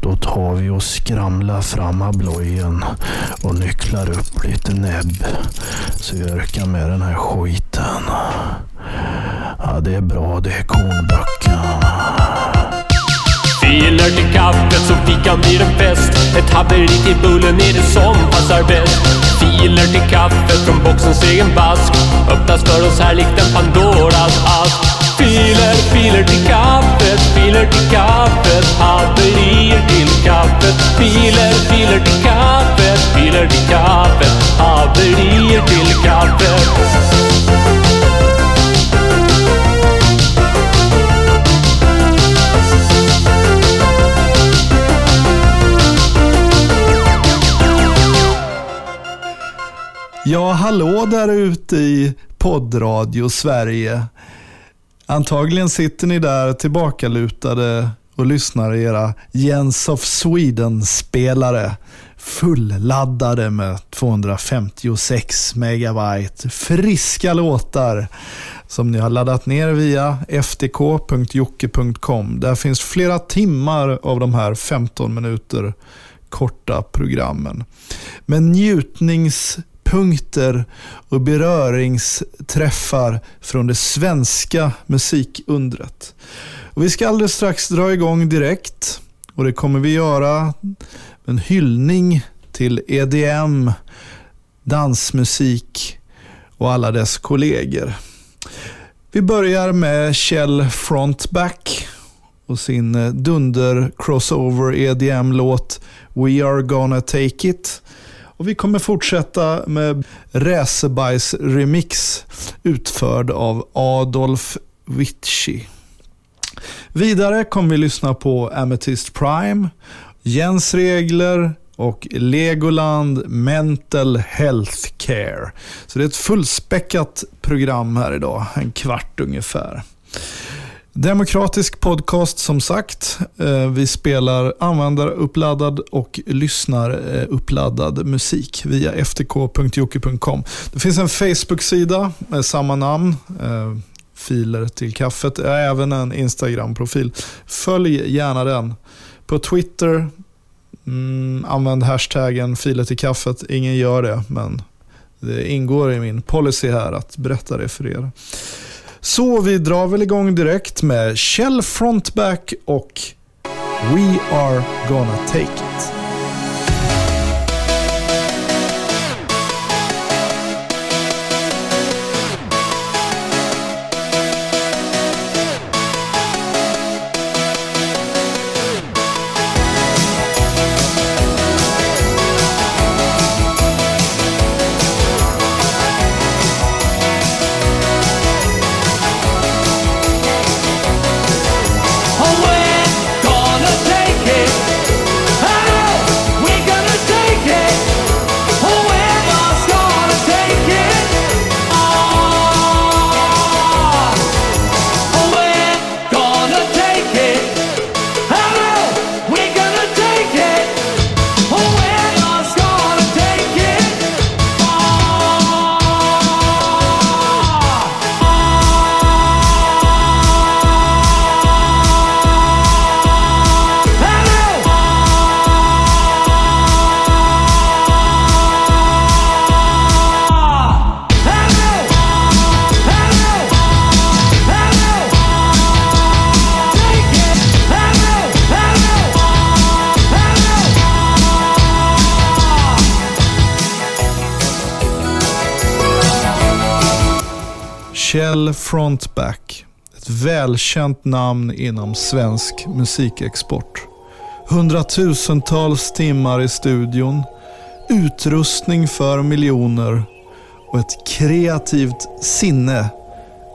Då tar vi och skramlar fram ablojen och nycklar upp lite näbb. Så vi orkar med den här skiten. Ja, det är bra. Det, kornböcken. Filer till kaffet så fikan blir en fest. Ett haveri till bullen är det som passar bäst. Filer till kaffet från boxens egen vask Öppnas för oss här likt en Pandoras ask. Filer, filer till kaffet, filer till kaffet Haverier till kaffet Filer, filer till kaffet, filer till kaffet Haverier till kaffet Ja, hallå där ute i poddradio Sverige. Antagligen sitter ni där tillbakalutade och lyssnar i era Jens of Sweden-spelare fulladdade med 256 megabyte friska låtar som ni har laddat ner via ftk.jocke.com. Där finns flera timmar av de här 15 minuter korta programmen. Med njutningspunkter och beröringsträffar från det svenska musikundret. Och vi ska alldeles strax dra igång direkt och det kommer vi göra en hyllning till EDM, dansmusik och alla dess kollegor. Vi börjar med Kjell Frontback och sin eh, dunder crossover EDM-låt We are gonna take it. Och vi kommer fortsätta med Räsebajs remix utförd av Adolf Witschi. Vidare kommer vi lyssna på Amethyst Prime, Jens Regler och Legoland Mental Health Care. Så det är ett fullspäckat program här idag, en kvart ungefär. Demokratisk podcast som sagt. Eh, vi spelar användaruppladdad och lyssnaruppladdad eh, musik via ftk.jocke.com. Det finns en Facebook-sida med samma namn. Eh, filer till kaffet. Även en Instagram-profil. Följ gärna den. På Twitter, mm, använd hashtaggen filer till kaffet. Ingen gör det, men det ingår i min policy här att berätta det för er. Så vi drar väl igång direkt med Kjell Frontback och We are gonna take it. Kjell Frontback. Ett välkänt namn inom svensk musikexport. Hundratusentals timmar i studion, utrustning för miljoner och ett kreativt sinne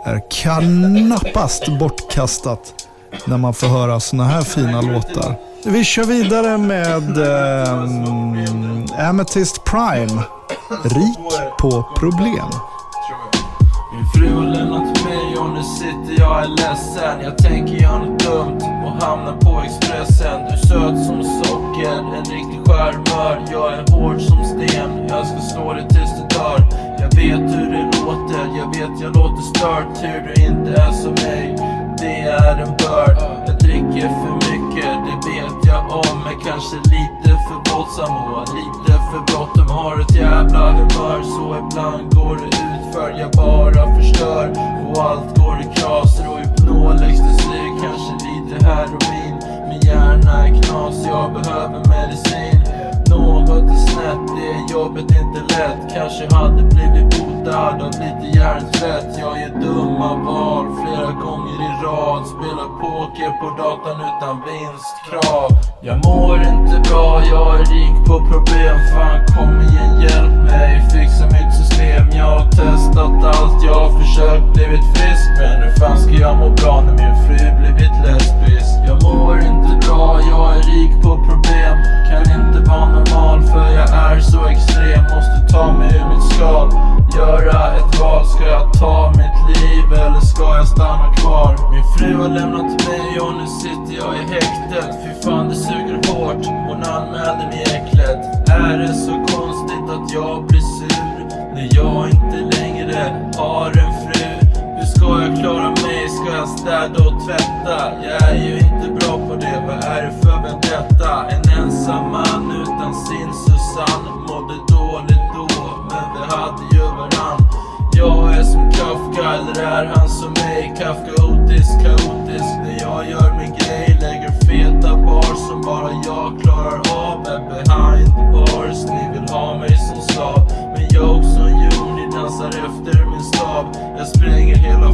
är knappast bortkastat när man får höra såna här fina låtar. Vi kör vidare med eh, Amethyst Prime. Rik på problem. Fru har lämnat mig och nu sitter jag är ledsen. Jag tänker göra något dumt och hamnar på Expressen. Du är söt som socker, en riktig charmör Jag är hård som sten, jag ska slå dig tills du dör. Jag vet hur det låter, jag vet jag låter stört Hur du inte är som mig, det är en börd. Jag dricker för mycket, vet jag om är kanske lite för våldsam och lite för bråttom. Har ett jävla humör så ibland går det utför Jag bara förstör. Och allt går i kras Rohypnol, ecstasy, kanske lite heroin. Min hjärna är knas, jag behöver medicin något är snett, det är jobbet inte lätt. Kanske hade blivit botad av lite hjärntvätt. Jag gör dumma val flera gånger i rad. Spelar poker på datan utan vinstkrav. Jag mår inte bra, jag är rik på problem. Fan kom igen hjälp mig, tvätta? Jag är ju inte bra på det, vad är det för vendetta? En ensam man utan sin Susanne Mådde dåligt då, men vi hade ju varann Jag är som Kafka, eller är han som mig? Kafkaotisk, kaotisk när jag gör min grej Lägger feta bar som bara jag klarar av Är behind bars, ni vill ha mig som slav Men jag som djur, ni dansar efter min stav Jag spränger hela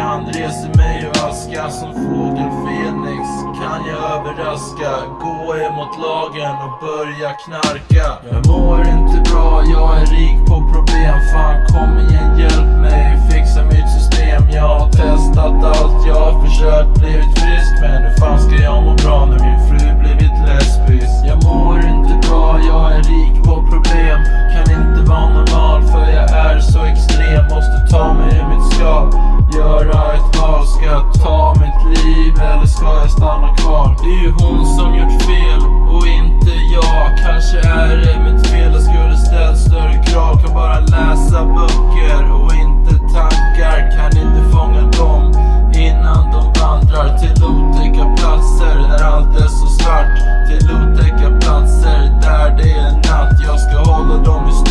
kan reser mig ur aska Som fågel Fenix. Kan jag överraska? Gå emot lagen och börja knarka. Jag mår inte bra, jag är rik på problem. Fan kom igen hjälp mig, fixa mitt system. Jag har testat allt, jag har försökt blivit frisk. Men hur fan ska jag må bra när min fru blivit lesbisk? Jag mår inte bra, jag är rik på problem. Kan inte vara normal för jag är så extrem. Måste ta mig ur mitt skal. Göra ett val, ska jag ta mitt liv eller ska jag stanna kvar? Det är ju hon som gjort fel och inte jag. Kanske är det mitt fel, jag skulle ställt större krav. Kan bara läsa böcker och inte tankar. Kan inte fånga dem innan de vandrar till otäcka platser Där allt är så svart. Till otäcka platser där det är natt. Jag ska hålla dem i styr,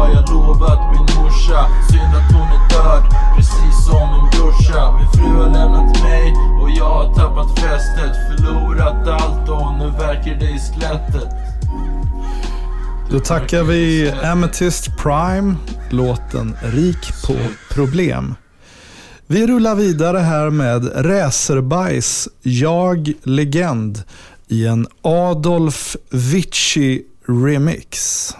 har jag lovat min morsa Synd att hon är död, precis som min brorsa Min fru har lämnat mig och jag har tappat fästet Förlorat allt och nu verkar det i skelettet Då tackar vi Amethyst Prime, låten Rik på problem. Vi rullar vidare här med Räserbajs, Jag Legend i en Adolf Vici remix.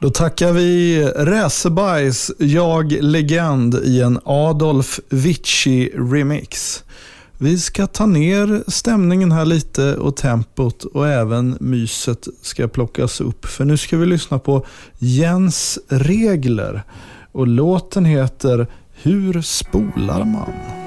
Då tackar vi Räsebajs Jag Legend i en Adolf Vici remix. Vi ska ta ner stämningen här lite och tempot och även myset ska plockas upp. För nu ska vi lyssna på Jens Regler och låten heter Hur spolar man?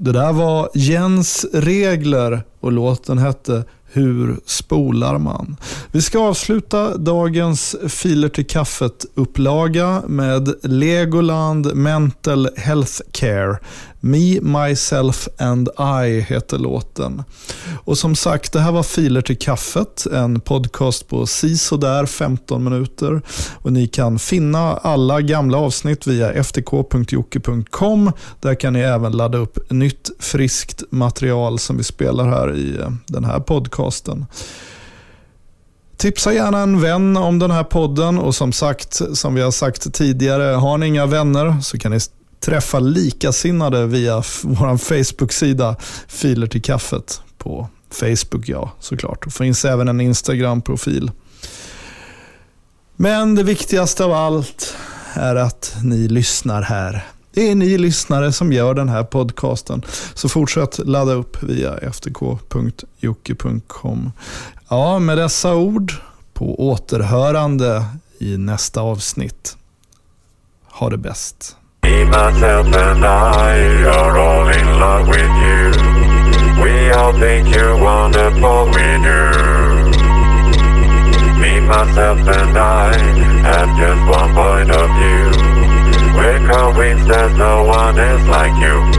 Det där var Jens regler och låten hette Hur spolar man? Vi ska avsluta dagens Filer till kaffet-upplaga med Legoland Mental Health Care. Me, Myself and I heter låten. Och som sagt, det här var Filer till kaffet, en podcast på sisådär 15 minuter. Och ni kan finna alla gamla avsnitt via ftk.jocke.com. Där kan ni även ladda upp nytt friskt material som vi spelar här i eh, den här podcasten. Tipsa gärna en vän om den här podden och som sagt, som vi har sagt tidigare, har ni inga vänner så kan ni träffa likasinnade via vår Facebook-sida Filer till kaffet på Facebook, ja såklart. Det finns även en Instagram-profil. Men det viktigaste av allt är att ni lyssnar här. Det är ni lyssnare som gör den här podcasten. Så fortsätt ladda upp via ftk.jocke.com. Ja, med dessa ord på återhörande i nästa avsnitt. Ha det bäst. Me, myself, and I are all in love with you. We all think you're wonderful, we do. Me, myself, and I have just one point of view. We're convinced that no one is like you.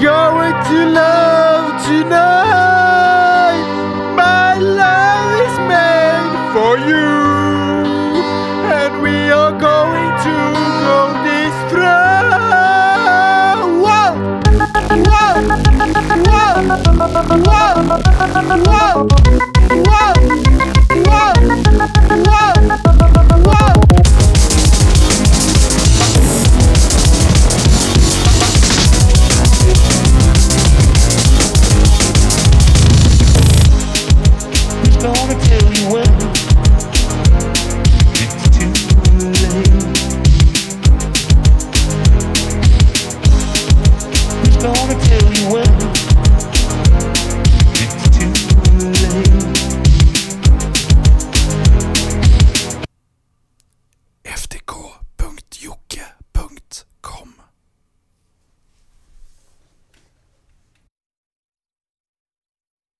going to love.